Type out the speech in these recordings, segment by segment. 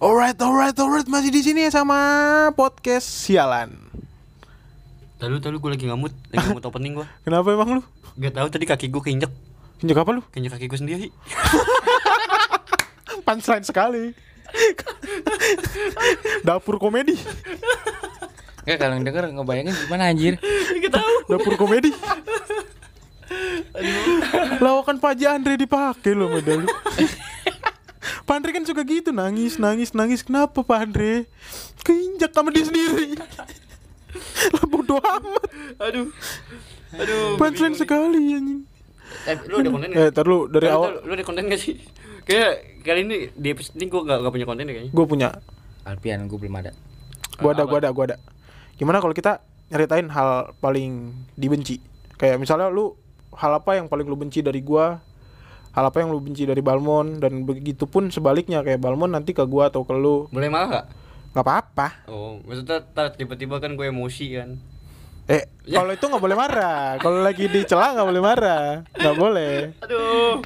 Alright, alright, alright masih di sini sama podcast sialan. Lalu lalu gue lagi ngamut, lagi ngamut opening gue. Kenapa emang lu? Gak tahu tadi kaki gue keinjek, Injek apa lu? keinjek kaki gue sendiri. Punchline sekali. Dapur komedi. Enggak kalau denger ngebayangin gimana anjir. Gak tahu. Dapur komedi. Lawakan Pak Andre dipakai loh medali. Pak Andre kan suka gitu nangis nangis nangis kenapa Pak Andre keinjak sama dia sendiri lah bodo amat Aduh. Aduh. punchline nih. sekali anjing Eh, lu ada konten eh gak? tar lu dari Lu- awal lu- ada konten gak sih? Kayak kali ini di episode ini gue gak, gak punya konten deh kayaknya. gue punya Alpian gue belum ada. gua ada gua ada gua ada gimana kalau kita nyeritain hal paling dibenci kayak misalnya lu hal apa yang paling lu benci dari gua hal apa yang lu benci dari Balmon dan begitu pun sebaliknya kayak Balmon nanti ke gua atau ke lu Boleh marah gak? nggak apa-apa Oh, maksudnya tar, tiba-tiba kan gue emosi kan. eh Ya. kalau itu nggak boleh marah kalau lagi dicela nggak boleh marah nggak boleh Aduh.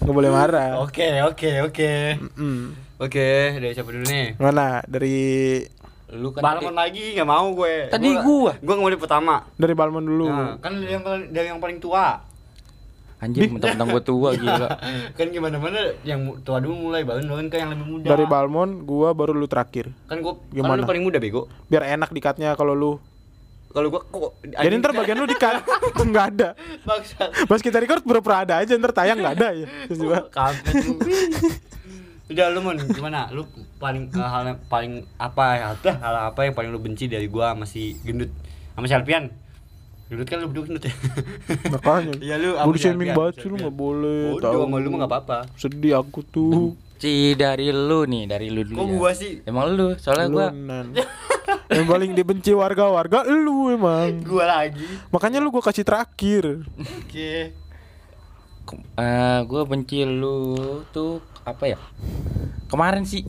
nggak boleh marah Oke, oke, oke. Mm. Oke, dari siapa dulu nih? mana dari Lu kan Balmon lagi gak mau gue. Tadi gua. Gue gak mau di pertama. dari Balmon dulu Nah, kan dari yang dari yang paling tua. Anjir mentang-mentang gue tua gila. kan gimana mana yang tua dulu mulai baru nurun ke yang lebih muda. dari Balmon gua baru lu terakhir kan gue kan Gimana? lu paling muda bego. biar enak dikatnya kalau lu Kalau gua kok jadi ntar bagian lu dikat nggak ada bangsat. Pas kita record pura-pura ada aja ntar tayang nggak ada ya. Lu. Udah lu mon gimana? Lu paling eh, hal yang paling apa ya? Hal, apa yang paling lu benci dari gua masih gendut sama si Alpian? Gendut kan lu berdua gendut ya. makanya. Iya lu Gue shaming banget si sih lu nggak boleh. Bodoh sama lu mah gak apa-apa. Sedih aku tuh. Si dari lu nih, dari lu dulu. Kok ya. gua sih? Emang lu, soalnya Lu, gua. Yang paling dibenci warga-warga lu emang. Gua lagi. Makanya lu gua kasih terakhir. Oke. ke- eh gua benci lu tuh apa ya? Kemarin sih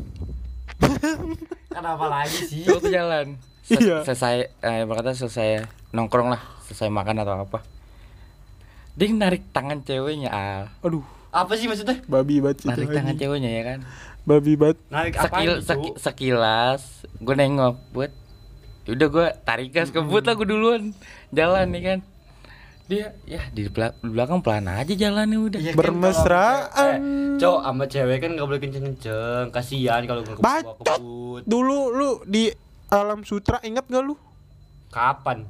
Kenapa lagi sih? gua ke jalan. Se- Iya. Selesai eh berkata selesai nongkrong lah, selesai makan atau apa. Dia narik tangan ceweknya, Al. Aduh, Apa sih maksudnya? babi banget sih Narik itu tangan anjing. ceweknya ya kan. Babi banget. Narik apa Sekil, seki- sekilas gue nengok buat udah gue tarik gas kebut lah gue duluan jalan nih kan dia ya di bela- di belakang pelan aja jalannya udah Iya kan, Bermesraan. eh, Cowok sama cewek kan gak boleh kenceng-kenceng Kasian kalau gue Bacot. kebut Dulu lu di Alam Sutra ingat gak lu? Kapan?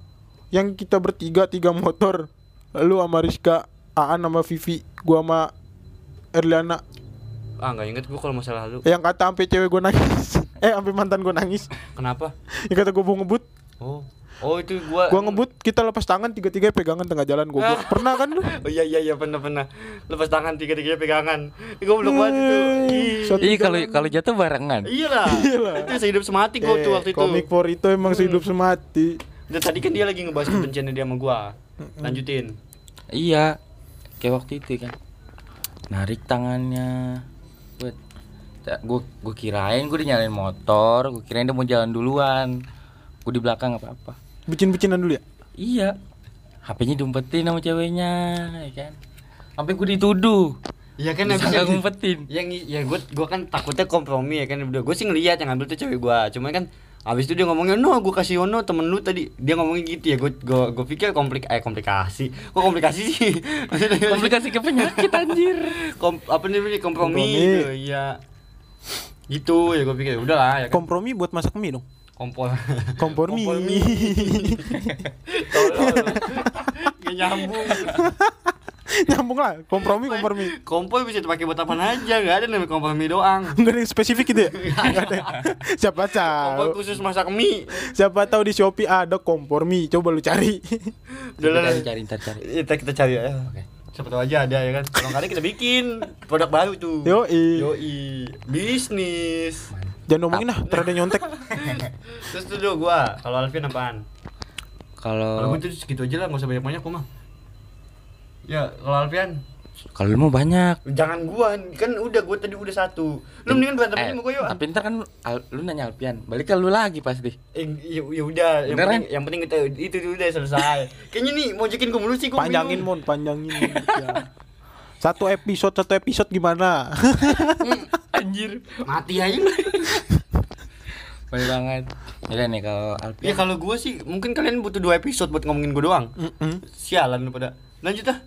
Yang kita bertiga tiga motor. Lu sama Rizka, Aan sama Vivi, gua sama Erliana. Ah gak inget gue kalau masalah lu. Yang kata sampai cewek gue nangis. Eh sampai mantan gue nangis. Kenapa? yang kata gue mau ngebut. Oh. Oh itu gua gue ngebut kita lepas tangan tiga tiga pegangan tengah jalan gue pernah kan lu? Oh iya iya iya pernah pernah. Lepas tangan tiga-tiga pegangan. Gue belum banget itu. Iya kalau kalau jatuh barengan. Iya lah. Iyalah. Itu sehidup semati gue tuh Eh, waktu itu. komik for itu emang sehidup semati Dan tadi kan dia lagi ngebahas kebenciannya dia sama gua. Lanjutin. Iya kayak waktu itu kan. Narik tangannya. Buat gue gue kirain gue udah nyalain motor gue kirain dia mau jalan duluan. Gue di belakang apa apa. Bucin bucinan dulu ya? Iya. HP-nya diumpetin sama ceweknya, ya kan. Sampai gue dituduh. Iya kan Bisa itu- ngumpetin. yang ya gue gue kan takutnya kompromi ya kan? Udah gue sih ngeliat yang ngambil tuh cewek gue cuman kan abis itu dia ngomongnya no gue kasih ono temen lu tadi. Dia ngomongnya gitu ya gue gue gue pikir komplik eh komplikasi. Kok komplikasi sih? Maksudnya- Komplikasi ke penyakit anjir. Kom, apa namanya kompromi, Kompromi. gitu iya. Gitu ya gue pikir udah lah ya kan. Kompromi buat masak mie dong. Kompor kompromi. Tolol. Gak nyambung nyambung lah kompromi kompromi kompor bisa dipakai buat apa aja nggak ada namanya kompromi doang Enggak ada yang spesifik gitu ya? Nggak ada. Siapa kompor tahu? khusus masak mie Siapa tahu di Shopee ada kompor mie. Coba lu cari. udah lah Cari cari ntar cari. kita kita cari ya siapa tahu aja ada ya kan kalau nggak ada kita bikin produk baru tuh Yoi. Yoi. bisnis Jangan ngomongin lah, ntar ada yang nyontek. terus tuh gua kalau Alvin apaan kalau Kalau tuh segitu aja lah nggak usah banyak banyak gua mah ya kalau Alfian kalau lu mau banyak. jangan gua kan udah gua tadi udah satu lu mendingan berantem aja Eh, sama gua yuk tapi ntar kan Al- lu nanya Alpian, balik ke lu lagi pasti. Eh, ya, ya udah, yang penting, yang penting kita itu dulu udah selesai. Kayaknya nih mau jekin gue mulu sih gue Panjangin mon, panjangin. Ya. Satu episode, satu episode gimana? anjir. Mati aja lu. Boleh banget. Ya nih kalau Ya Alpian. kalau gua sih mungkin kalian butuh dua episode buat ngomongin gua doang. Mm-mm. Sialan lu pada. Lanjut ah.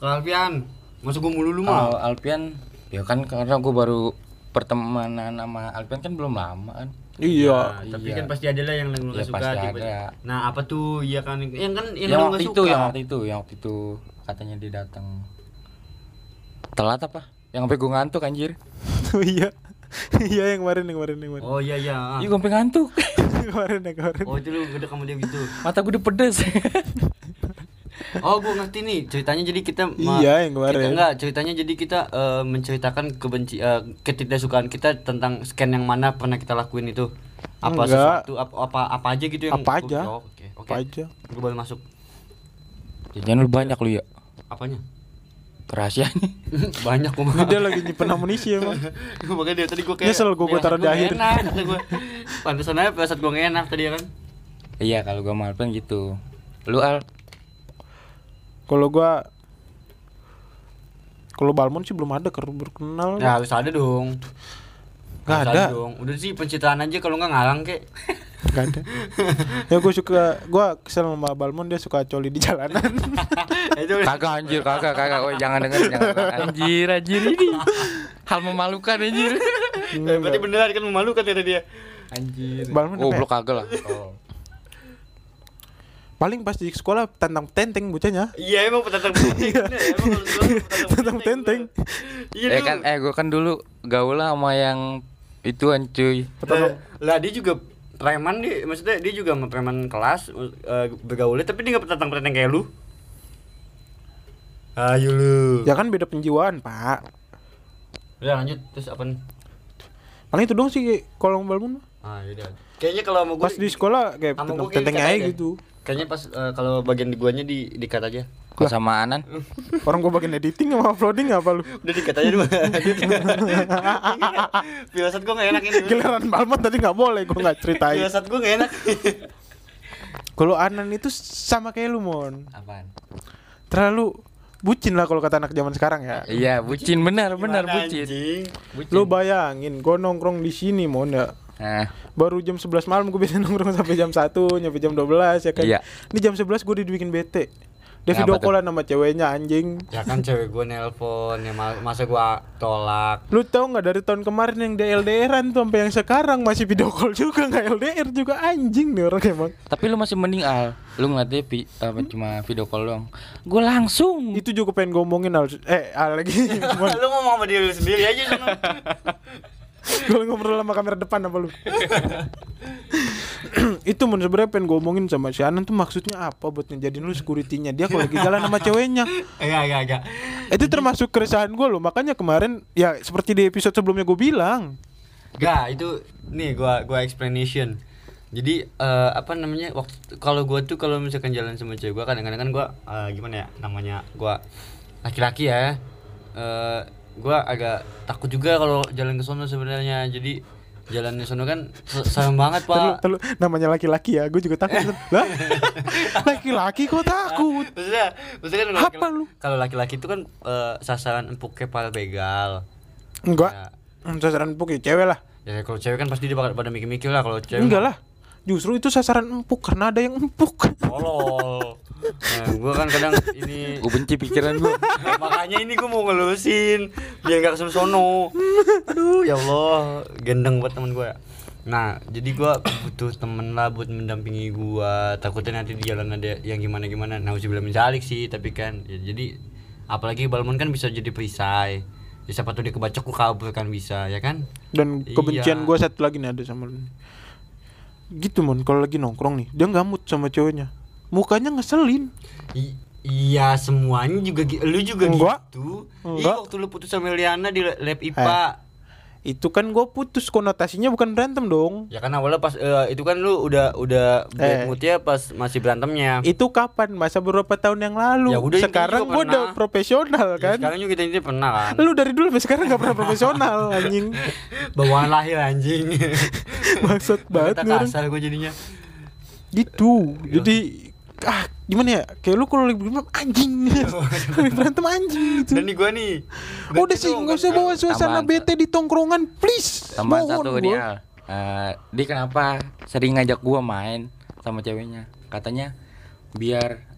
Kalau Alfian, masuk gua mulu lu Kalau mah. Alpian ya kan karena gue baru pertemanan sama Alpian kan belum lama kan. Iya. Nah, tapi iya. kan pasti ada lah yang lu Ya, suka pasti tiba- ada. Nah, apa tuh? Iya kan yang kan yang, Yang, lu waktu itu, suka. yang waktu itu, yang waktu itu katanya dia datang. Telat apa? Yang sampai gue ngantuk anjir. Oh iya. Iya yang kemarin yang kemarin yang kemarin. Oh iya iya. ah. Iya gue sampai ngantuk. kemarin yang kemarin. Oh itu lu gede kamu dia gitu. Mata gue udah pedes. Oh, gua ngerti nih. Ceritanya jadi kita Iya, yang kemarin. Kita, enggak, ceritanya jadi kita eh, menceritakan kebenci eh, ketidaksukaan kita tentang scan yang mana pernah kita lakuin itu. Apa Enggak. sesuatu apa, apa apa aja gitu yang Apa aja. Oh, Oke, oke. Apa aja. Gua boleh masuk. Jangan lu banyak lu ya. Apanya? Rahasianya. Banyak gua mah. Dia lagi nyimpen amunisi emang. Makanya dia tadi gua kayak Nyesel firasat taruh di akhir. Enak. Pantesan aja gua nggak enak tadi ya kan. Iya kalau gue sama Alpian gitu. Lu Al Kalau gua kalau Balmon sih belum ada kalau berkenal. Ya harus ada dong. Harus ada. dong. Udah sih pencitraan aja kalau nggak ngalang kek. Gak ada. ya gue suka gue kesel sama Balmon dia suka coli di jalanan. kagak anjir kagak kagak. Oh jangan denger jangan. Anjir anjir ini. Hal memalukan anjir. Eh, berarti beneran kan memalukan kata dia. Anjir. Balmon Oh, apa ya? blok kagak lah. Oh. Paling pas di sekolah tentang tenteng bocahnya. Iya emang petantang tenteng. Bener, emang kalau sekolah Tentang tenteng. Iya Eh kan eh gue kan dulu gaul lah sama yang ituan cuy. Lah, lah dia juga preman dia, maksudnya dia juga sama preman kelas eh, bergaulnya tapi dia nggak petantang petantang kayak lu. Ayo lu. Ya kan beda penjiwaan pak. Udah lanjut terus apa nih? Paling itu dong sih kalau Balmon. Ah yaudah. Kayaknya kalau sama gue Pas di sekolah kayak tentang aja aja. gitu. Kayaknya pas eh, kalau bagian di guanya di dikat aja. Kalau sama Anan Orang gue bagian editing sama uploading apa lu? Udah dikat aja dulu. Firasat gue gak enak ini. Giliran Balmon tadi nggak boleh gue nggak ceritain. Firasat gue gak enak. Kalau Anan itu sama kayak lu mon. apaan? Terlalu bucin lah kalau kata anak zaman sekarang ya. Iya, bucin benar benar bucin. Bucin. Lu bayangin, gue nongkrong di sini mon ya. Nah, Baru jam 11 malam gue bisa nongkrong sampai jam 1 nyampe jam 12 ya kan. Iya. Ini jam 11 gue dibikin bete. Dia video tuh? callan sama ceweknya anjing. Ya kan cewek gue nelpon ya ma- masa gua tolak. Lu tau nggak dari tahun kemarin yang dia LDRan tuh sampai yang sekarang masih video call juga nggak LDR juga anjing nih orang emang. tapi lu masih mending Al. Lu ngeliatnya vi, apa cuma video call doang. Gue langsung. Itu juga pengen ngomongin Al eh Al lagi. lu ngomong sama diri sendiri aja. Gue ngobrol sama kamera depan apa lu? itu mun sebenarnya pengen ngomongin sama si Anan tuh maksudnya apa buat ngejadiin lu security-nya dia kalau lagi jalan sama ceweknya. Enggak, enggak, enggak. Itu termasuk keresahan gue loh. Makanya kemarin ya seperti di episode sebelumnya gue bilang. Enggak, itu nih gua gua explanation. Jadi eh, apa namanya waktu kalau gua tuh kalau misalkan jalan sama cewek gua kadang-kadang kan gua eh, gimana ya namanya gua laki-laki ya. Eh gua agak takut juga kalau jalan ke sono sebenarnya. Jadi jalan ke sono kan serem banget, Terlalu, Pak. terlalu, namanya laki-laki ya, gue juga takut. lah, laki-laki kok takut? Maksudnya, maksudnya kan kalau Apa lu? Kalau laki-laki itu kan eh, sasaran empuknya para begal. Enggak. Ya, Hmm, Sasaran empuk ya cewek lah. ya kalau cewek kan pasti dia pada, pada mikir-mikir lah kalau cewek. Enggak lah. Justru itu sasaran empuk karena ada yang empuk. Tolol. Nah, gua kan kadang ini Gue benci pikiran gue. makanya ini gua mau ngelurusin biar nggak ke sana sono. Aduh, ya Allah, gendeng buat temen gua. Nah, jadi gua butuh temen lah buat mendampingi gua. Takutnya nanti di jalan ada yang gimana-gimana. Nah, udah mencalik sih, tapi kan ya, jadi apalagi Balmon kan bisa jadi perisai. Ya, siapa tuh dia kebacok gua kabur kan bisa, ya kan? Dan kebencian Iya. gue satu lagi nih ada sama lu. Gitu mon, kalau lagi nongkrong nih, dia nggak mood sama ceweknya. Mukanya ngeselin. I- iya semuanya juga lu juga Enggak. gitu. Enggak. Iya waktu lu putus sama Liana di lab IPA. Itu kan gue putus konotasinya bukan berantem dong. Ya kan awalnya pas eh, itu kan lu udah udah Eh. bad moodnya pas masih berantemnya. Itu kapan? Masa beberapa tahun yang lalu. Ya udah, sekarang gue udah profesional Ya, kan. sekarang juga kita ini pernah kan. Lu dari dulu sampai sekarang gak pernah profesional anjing. Bawaan lahir anjing. Maksud banget orang. kasar gue jadinya. Gitu. Jadi ah gimana ya kayak lu kalau lagi berantem anjing lagi berantem anjing gitu Dan nih gua nih. udah sih nggak usah bawa suasana Tambahan. bete di tongkrongan please Tambahan Mohon satu gua. dia. Eh, dia kenapa sering ngajak gua main sama ceweknya? Katanya biar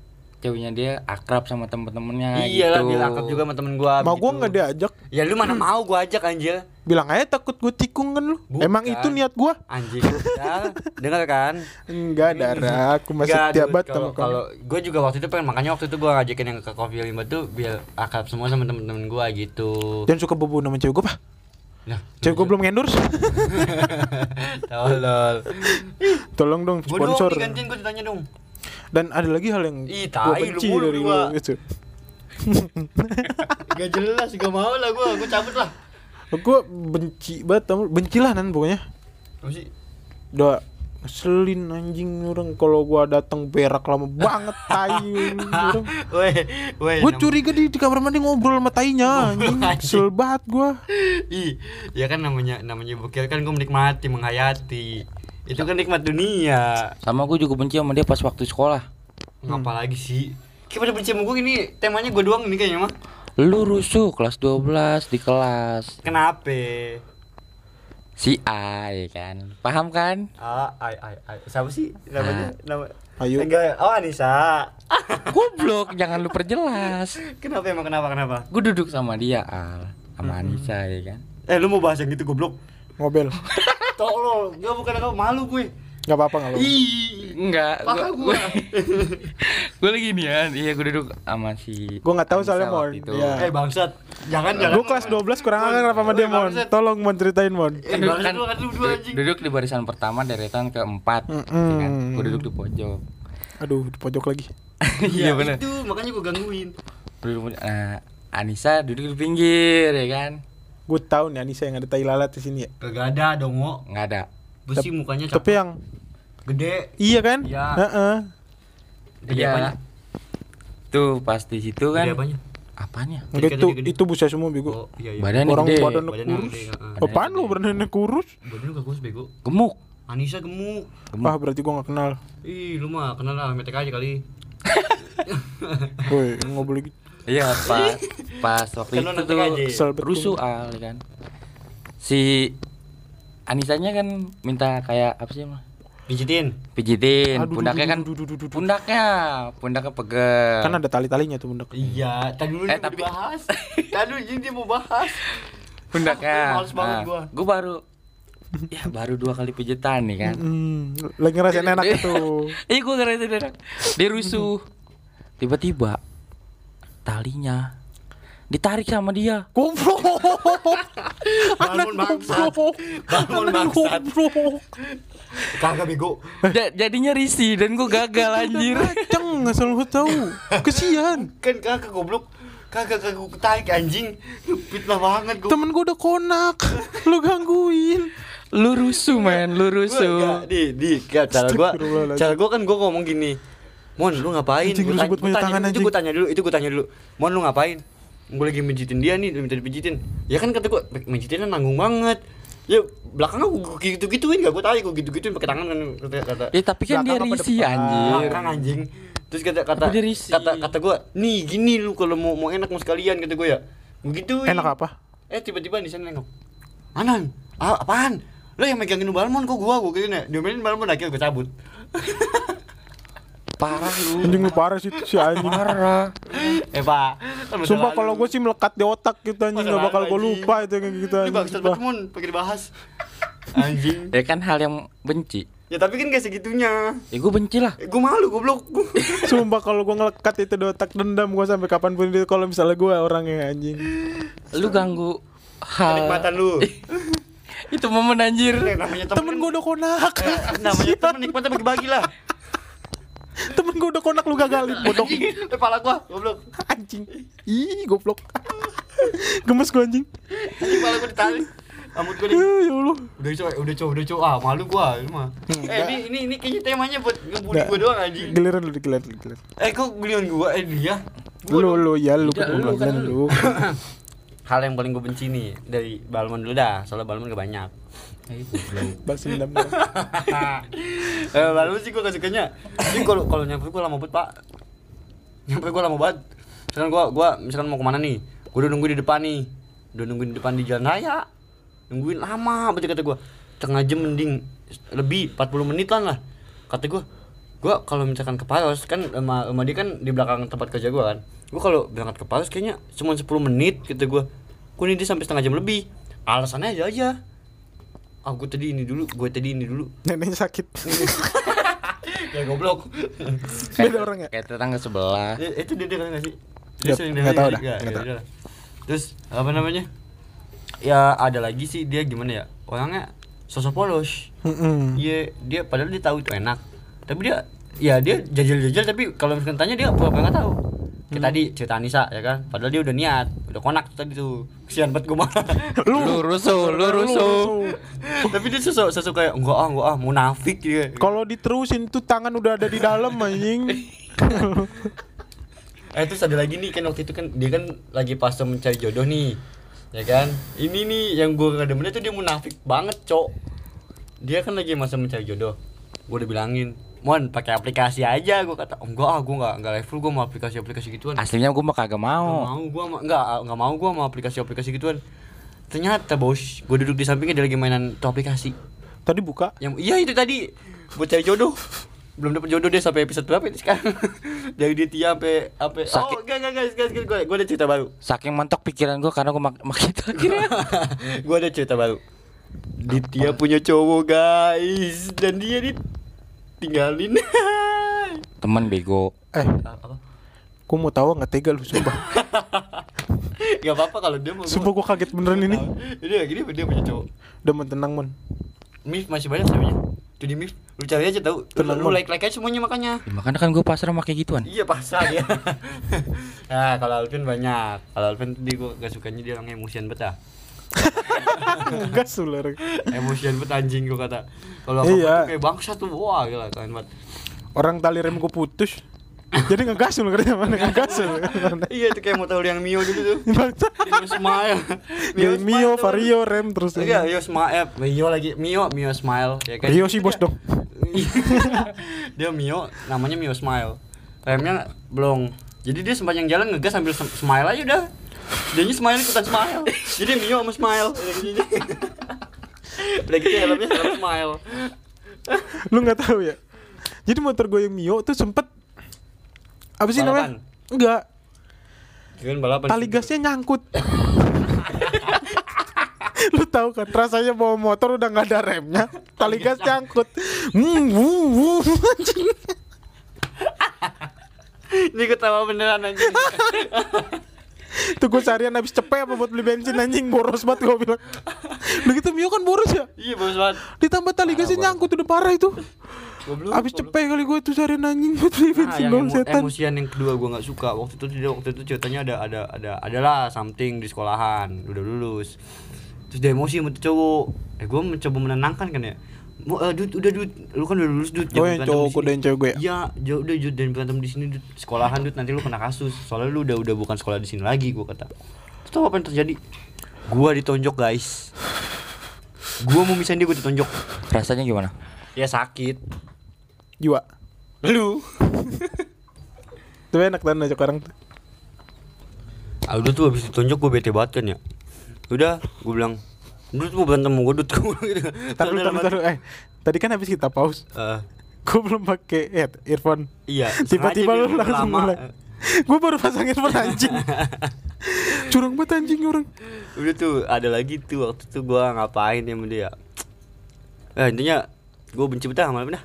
ceweknya dia akrab sama temen-temennya Iya lah, gitu. dia akap juga sama temen gua. mau begitu. gua nggak diajak Ya lu mana mau gua ajak anjir. bilang aja takut gue tikung kan lu Bukan. emang itu niat gua Anjing. Ya, dengar kan? enggak darah aku masih Nggak, setia Dut. banget kalau sama kalau gue juga waktu itu pengen makanya waktu itu gue ngajakin yang ke Coffee Limba tuh biar akrab semua sama temen-temen gue gitu. jangan suka bobo nama cewek gua pak Nah, cewek gua belum endorse tolol. tolong dong Gue sponsor nih gantian gue ditanya dong. Dan ada lagi hal yang Ih, gua tai, lu benci mulu dari lu itu Gak jelas, gak mau lah gue, gue cabut lah. gue benci banget benci lah nan pokoknya. Apa sih? udah ngeselin anjing orang. Kalau gua datang berak lama banget tai. Orang Weh, weh. gue curiga di, di kamar mandi ngobrol sama tainya anjing. kesel banget gua. Ih, ya kan namanya namanya bukil kan gue menikmati, menghayati. Itu kan nikmat dunia. Sama gue juga benci sama dia pas waktu sekolah. Ngapa lagi sih? Kayak pada benci sama gue ini temanya gue doang nih kayaknya mah. Lu rusuh kelas 12 di kelas. Kenapa? Si A ya kan. Paham kan? Ah, ay, ay, ay. Siapa sih namanya? Nama Ayu. Enggak, oh Anissa. Goblok, jangan lu perjelas. kenapa emang kenapa kenapa? Gue duduk sama dia, Al, sama Anissa ya kan. Eh, lu mau bahas yang gitu goblok? ngobel Tolol, enggak bukan aku malu gue. nggak apa-apa nggak apa Ih, Enggak, Pakai gue gua. gue lagi nih ya, iya gue duduk sama si Gua nggak tahu soalnya, Mon. Iya. Eh bangsat, jangan jangan. gue kelas 12 kurang ajar apa sama dia mon Bangsat. tolong mon ceritain mon Eh, kan anjing. duduk di barisan pertama deretan keempat, ya kan? Gue duduk di pojok. aduh di pojok lagi Iya benar. Itu makanya gue gangguin. Duduk nah, Anissa duduk di pinggir ya kan. Gue tahu nih Anissa yang ada tai lalat di sini ya Kagak ada dong, Mo. Nggak ada. Besi mukanya tapi cakep. yang gede. iya kan Iya. Heeh. Gede apanya? Tuh pas di situ kan. Gede apanya? Apanya? Enggak itu Gede-gede. itu busa semua bego Oh, iya iya. Badannya orang gede. badan Badannya kurus gede, apaan lu badannya kurus Badan lu gak kurus bego. Gemuk. Anissa gemuk. Gemuk. ah berarti gua nggak kenal Ih, lu mah kenal lah metek aja kali. woi nggak boleh gitu Iya pas pas waktu Kan itu tuh rusuh al ya kan. Si Anisanya kan minta kayak apa sih mah? Pijitin. Pijitin, Aduh, pundaknya kan duh, duh, duh, duh, duh. pundaknya, pundaknya pegel. kan ada tali-talinya tuh bunda Iya, tadi dulu Eh, tapi- dibahas. Tadi dulu dia mau bahas. pundaknya. Males banget gua. Gua baru ya baru dua kali pijitan nih kan. hmm, lagi ngerasain enak itu Iya gua ngerasain enak. Dia rusuh. Tiba-tiba talinya ditarik sama dia. goblok anak Bangun bangsat. goblok Bangun bangsat. goblok Kagak bego. Ja- jadinya risih dan gua gagal anjir. Ceng, asal lu tahu. Kesian. Kan kagak goblok. Kagak kagak gua tarik anjing. Fitnah banget gua. Temen gua udah konak. Lu gangguin. Lu rusuh men, lu rusuh. di di cara gua Astagfirullahaladzim. cara gua kan gua ngomong gini Mon lu ngapain? Anjing, lu tanya- punya tanya- tangan, itu anjing. gua tanya dulu itu gua tanya dulu. Mon lu ngapain? Gue lagi menjitin dia nih minta dipijitin. Ya kan kata gua menjitinnya nanggung banget. Ya belakangnya gua gitu gituin gak gua tarik gua gitu gituin pakai tangan kan kata kata. Ya tapi kan dia depan? anjir. belakang anjing. Terus kata kata kata kata gua nih gini lu kalau mau mau enak mau sekalian kata gua ya. Begitu Enak apa? eh tiba-tiba di sana nengok. Anan ah, apaan? Lo yang megangin balmon kok gua? Gua gini diomelin balmon akhirnya gua cabut Parah lu. Anjing lu parah sih si anjing. Parah. eh pak kan Sumpah kalau gue sih melekat di otak gitu anjing Gak bakal gue lupa itu kayak gitu ini anjing sumpah. banget mon pakai dibahas anjing Ya kan hal yang benci. ya tapi kan gak segitunya Ya gue benci lah. eh, gua malu goblok Sumpah kalau gue ngelekat itu di otak dendam gue sampai kapan pun itu kalau misalnya gue orangnya anjing Lu ganggu hal. kenikmatan lu Itu momen anjir. Namanya Temen gue udah konak Eh, namanya temen nikmatnya bagi-bagi lah Temen gue udah konak lu gagalin bodoh. Kepala gua goblok. Anjing. Ih goblok. Gemes gue anjing. Anjing kepala gua ditarik. Rambut gua nih Ya Allah. Udah coba udah coba udah coba ah malu gua ini mah. Eh ini ini ini kayaknya temanya buat ngebully gua doang anjing. Giliran lu giliran lu giliran. Eh kok giliran gua? Eh dia? Gua Lu lu ya lu kan lu, hal yang paling gue benci nih dari balmon dulu dah. Soalnya balmon gak banyak Balas dendam gua. eh balmon sih gue gak sukanya ini kalau kalau nyamper gue lama banget pak. Nyampe gue lama banget. Misalkan gue gua misalkan mau ke mana nih gue udah nungguin di depan nih. Udah nungguin di depan di jalan raya. Nungguin lama berarti kata gue tengah jam mending lebih 40 menitan lah kata gue gue kalau misalkan ke Paros kan sama, sama dia kan di belakang tempat kerja gue kan. Gue kalau berangkat ke Paros kayaknya cuma 10 menit kata gue kok ini dia sampai setengah jam lebih. Alasannya aja aja ah gue tadi ini dulu gue tadi ini dulu Neneknya sakit. ya goblok Beda orang ya? Kayak tetangga sebelah. Eh, itu dia dengar nggak sih? Nggak- sering dengar tahu nggak dah? Ya, nggak ya tahu. Terus apa namanya? Ya ada lagi sih dia gimana ya? Orangnya sosok polos. Iya, dia padahal dia tahu itu enak. Tapi dia ya dia jajal-jajal tapi kalau misalkan tanya dia pura-pura nggak tahu. Kayak tadi cerita Anissa ya kan, padahal dia udah niat, udah konak tuh tadi tuh. Kesian banget gue mah. Lu rusuh, lu rusuh. tapi dia sosok sosok kayak enggak ah, enggak ah, munafik dia. Kalau diterusin tuh tangan udah ada di dalam anjing. Eh terus ada lagi nih kan waktu itu kan dia kan lagi pas mencari jodoh nih ya kan ini nih yang gue gak demennya tuh dia munafik banget cok dia kan lagi masa mencari jodoh gue udah bilangin mon pakai aplikasi aja gue kata enggak ah gue nggak nggak level gue mau aplikasi aplikasi gituan. Aslinya gue mah kagak Nggak mau. mau gue mah nggak nggak mau gue mau aplikasi aplikasi gituan. Ternyata bos gue duduk di sampingnya dia lagi mainan tuh aplikasi. Tadi buka. yang iya itu tadi. Buat cari jodoh. Belum dapet jodoh dia sampai episode berapa ini sekarang? Dari dia Tia sampai sampai Sakit. oh enggak enggak enggak enggak. Gue gue ada cerita baru. Saking mentok pikiran gue karena gue mak makin itu akhirnya. gue ada cerita baru. Ditya punya cowok guys. Dan dia ditinggalin. Temen bego. Eh, apa? gua mau tahu nggak tega lu sumpah. Gak apa-apa kalau dia mau Sumpah gua kaget beneran ini. Dia gini dia punya cowok. Udah mau tenang, Mon. Mif masih banyak namanya Tuh di Mif Lu cari aja tau Tenang, Lu like-like aja semuanya makanya Ya, makanya kan gue pasrah pakai gituan. Iya pasar ya Nah kalau Alvin banyak. Kalau Alvin tadi gue gak sukanya dia orang emosian bet ah Enggak suler. Emosian bet anjing gue kata Kalau Iya. iya. kayak bangsa tuh Wah gila keren banget Orang tali rem gua putus. Jadi ngegasul kerja mana ngegasul. Iya itu kayak tahu yang Mio dulu tuh. Mio Smile Mio, Mio. Vario, rem terus. Iya, Mio Smile, Mio lagi, Mio, Mio Smile, ya kan? Rio sih bos dong. dia Mio, namanya Mio Smile. Remnya belum. Jadi dia sepanjang jalan ngegas sambil smile aja udah. Dia smile ikutan smile. Jadi Mio sama smile. Udah gitu helmnya helm smile. Lu nggak tahu ya? Jadi motor gue yang Mio tuh sempet apa sih namanya? Balapan. Enggak, Kan balapan. tali gasnya nyangkut. Lu tahu kan rasanya bawa motor udah nggak ada remnya, tali gas nyangkut. Hmm, wuh, wuh, anjing. Ini ketawa beneran anjing. Tuh gue seharian habis cepet apa buat beli bensin anjing boros banget gue bilang. Lu gitu Mio kan boros ya? iya, bagus banget. Ditambah tali gasnya nyangkut udah parah itu. Goblok. Habis goblok. cepet kali gue tuh seharian anjing buat beli Nah, bensin yang dong emo- setan. emosian yang kedua gua nggak suka waktu itu dia waktu itu ceritanya ada ada ada adalah something di sekolahan udah lulus terus dia emosi sama cowok eh gua mencoba menenangkan kan ya mau eh, dud udah dud lu kan udah lulus dud Oh, yang cowok di sini." gua dan cewek gue ya? iya jauh udah dud dan berantem di sini dud sekolahan dud nanti lu kena kasus soalnya lu udah udah bukan sekolah di sini lagi gua kata terus tau apa yang terjadi gua ditonjok guys gua mau misahin dia gua ditonjok Rasanya gimana? ya sakit Jiwa. lu Tuh enak dan ajak orang tuh. Ah udah tuh habis ditonjok gue bete banget kan ya Udah gue bilang Dut mau berantem mau gue dut gue bilang gitu Taruh, taruh, taruh. Eh, tadi kan habis kita pause. Eh, Gue belum pakai head earphone. Iya Tiba-tiba lu dia langsung lama. mulai. Gue baru pasang earphone anjing. Curang banget anjing orang. Udah tuh ada lagi tuh waktu itu gue ngapain ya sama dia Eh intinya gue benci betah sama dia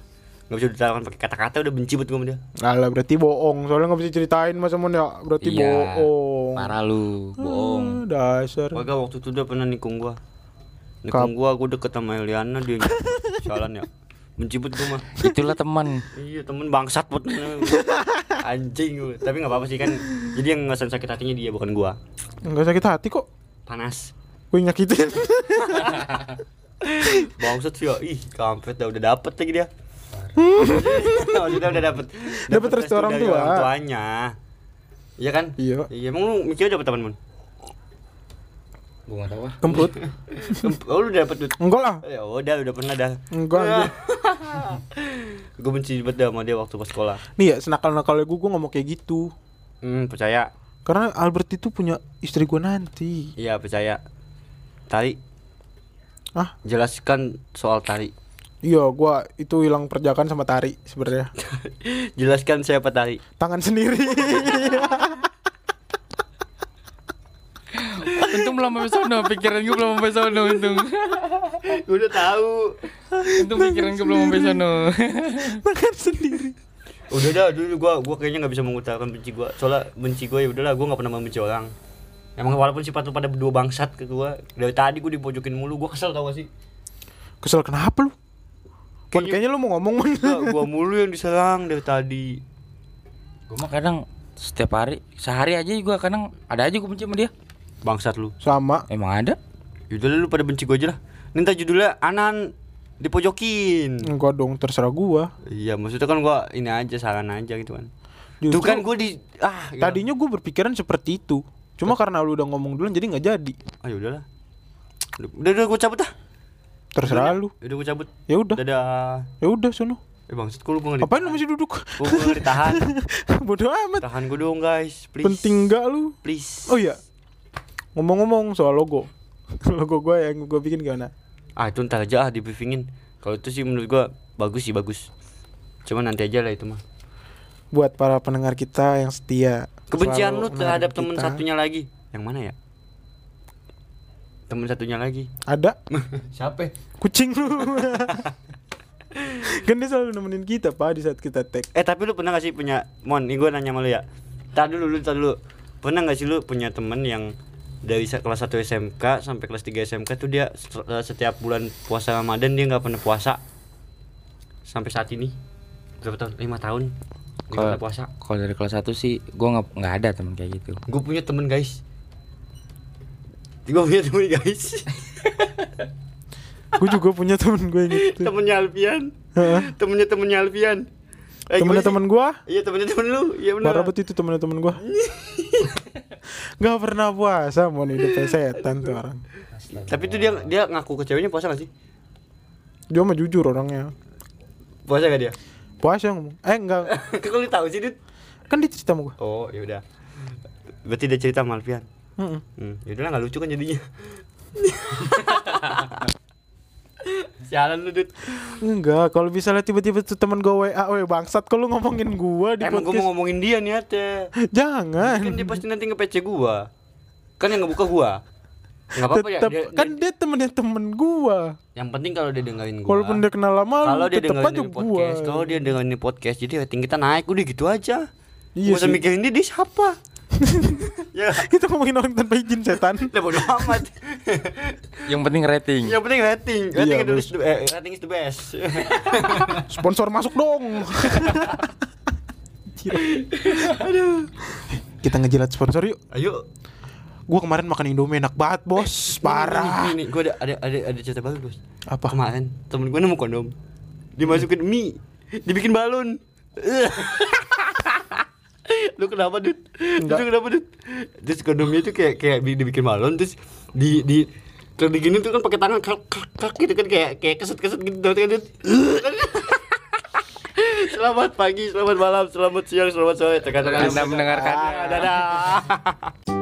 Gak bisa diterangkan pakai kata-kata udah benci banget gue sama dia Alah berarti bohong. Soalnya nggak bisa ceritain masa mon ya. Berarti Iya, bohong. Parah lu, bohong. Ah, dasar. Kagak waktu itu udah pernah nikung gue Nikung gue gue deket sama Eliana dia jalan ya Benci banget gue mah Itulah teman. Iya temen bangsat put Anjing Tapi gak apa-apa sih kan Jadi yang ngerasain sakit hatinya dia bukan gua Enggak sakit hati kok. Panas Gue nyakitin. Bangsat sih ya Ih kampret dah udah dapet lagi dia Maksudnya udah dapet Dapet restu restu orang tua. orang tuanya Iya kan? Iya. Iya emang lu mikirnya dapet teman mun? Gue gak tau ah. Kemput. Oh lu udah dapet duit Enggak lah. Ya udah udah pernah dah Enggak anjing. Gue benci banget dah sama dia waktu pas sekolah Nih ya senakal-nakalnya gue gue ngomong kayak gitu. Hmm, percaya. Karena Albert itu punya istri gua nanti. Iya, percaya. Tari, Ah, jelaskan soal tari. iya gua itu hilang perjakan sama tari sebenarnya. Jelaskan siapa tari. Tangan sendiri. Untung belum sampai sono, pikiran gue belum sampai sono untung. Gue udah tahu. Untung pikiran gue belum sampai sono. Tangan sendiri. Udah dah, dulu gua gua kayaknya nggak bisa mengutarakan benci gua. Soalnya benci gua ya udahlah, gua nggak pernah membenci orang. Emang walaupun sifat lu pada berdua bangsat ke gua, dari tadi gua dipojokin mulu, gua kesel tau gak sih? Kesel kenapa lu? Kayaknya- kayaknya lu mau ngomong Mon. Enggak, gua mulu yang diserang dari tadi. Gue mah kadang setiap hari, sehari aja gue kadang ada aja gue benci sama dia. Bangsat lu. Sama. Emang ada? Yaudah lu pada benci gua aja lah. Ninta judulnya Anan dipojokin. Enggak dong, terserah gua. Iya, maksudnya kan gua ini aja saran aja gitu kan. Justru Tuh kan gua di ah gila. Tadinya gua berpikiran seperti itu. Cuma karena lu udah ngomong duluan jadi nggak jadi. Ah udahlah. Udah udah gua cabut dah. Terserah lu. Udah gua cabut. Ya udah. Dadah. Ya udah sono. Eh bangsat gua lu gua nggak Apain lu masih duduk? Gua gua ditahan. Bodoh amat. Tahan gua dong guys, please. Penting enggak lu? Please. Oh iya. Ngomong-ngomong soal logo. logo gua yang gua bikin gimana? Ah itu ntar aja ah di briefingin. Kalau itu sih menurut gua bagus sih bagus. Cuma nanti aja lah itu mah. Buat para pendengar kita yang setia. Kebencian lu terhadap temen satunya lagi. Yang mana ya? Temen satunya lagi. Ada Siapa? kucing lu. kan dia selalu nemenin kita pak di saat kita tag Eh tapi lu pernah gak sih punya Mon, ini gue nanya sama lu ya Tar dulu, lu tar dulu Pernah gak sih lu punya temen yang Dari kelas 1 SMK sampai kelas 3 SMK tuh dia eh, setiap bulan puasa Ramadan dia nggak pernah puasa. Sampai saat ini. Berapa tahun? 5 tahun Kalau- pernah puasa. Kalau dari kelas 1 sih gue nggak nggak ada temen kayak gitu. Gue punya temen guys. Gue punya temen guys. Gue juga punya temen gue yang gitu Temennya Alfian. Heeh. Temennya temennya Alfian. Eh, temennya temen gue Iya temennya temen lu. Iya banget itu temennya temen gue nggak pernah puasa mau hidupnya setan tuh orang Tapi itu dia dia ngaku ke ceweknya puasa gak sih? dia mah jujur orangnya Puasa gak dia? puasa ngomong eh enggak Kok lu tahu sih, Dit? kan dia cerita sama gue Oh, ya udah. Berarti dia cerita sama Alfian. Heeh. Hmm, ya udahlah enggak lucu kan jadinya. Sialan lu, Dit. enggak kalau misalnya tiba-tiba tuh temen gue wa weh bangsat kalau ngomongin gue di Emang gua podcast mau ngomongin dia niatnya. jangan Kan dia pasti nanti nge-PC gua. Kan yang ngebuka gua. Enggak apa-apa ya. Dia, kan dia- dia temennya temen gue yang penting kalau dia dengerin gua. walaupun dia kenal lama kalau lu dia dengerin aja gue podcast, kalau dia dengerin podcast, jadi rating kita naik udah gitu aja. Iya Gak usah mikirin dia, dia siapa. Ya, kita ngomongin orang tanpa izin setan udah bodo amat. Yang penting rating. Yang penting rating. Rating, Iya, itu bagus. is the- eh, rating is the best. sponsor masuk dong Aduh. kita ngejilat sponsor yuk Ayo. Gua kemarin makan Indomie enak banget bos Parah Nih, gue ada ada ada ada cerita baru bos. Apa? Kemarin temen gue nemu kondom, dimasukin mie, dibikin balon. Lu kenapa dud? Enggak. Lu kenapa dud? Terus kondomnya itu kayak kayak di- dibikin balon terus di di kalau digini tuh kan pakai tangan krek krek gitu kan kayak kayak keset keset gitu kan dud? Selamat pagi, selamat malam, selamat siang, selamat sore. Tekan-tekan. Anda mendengarkan. Dadah.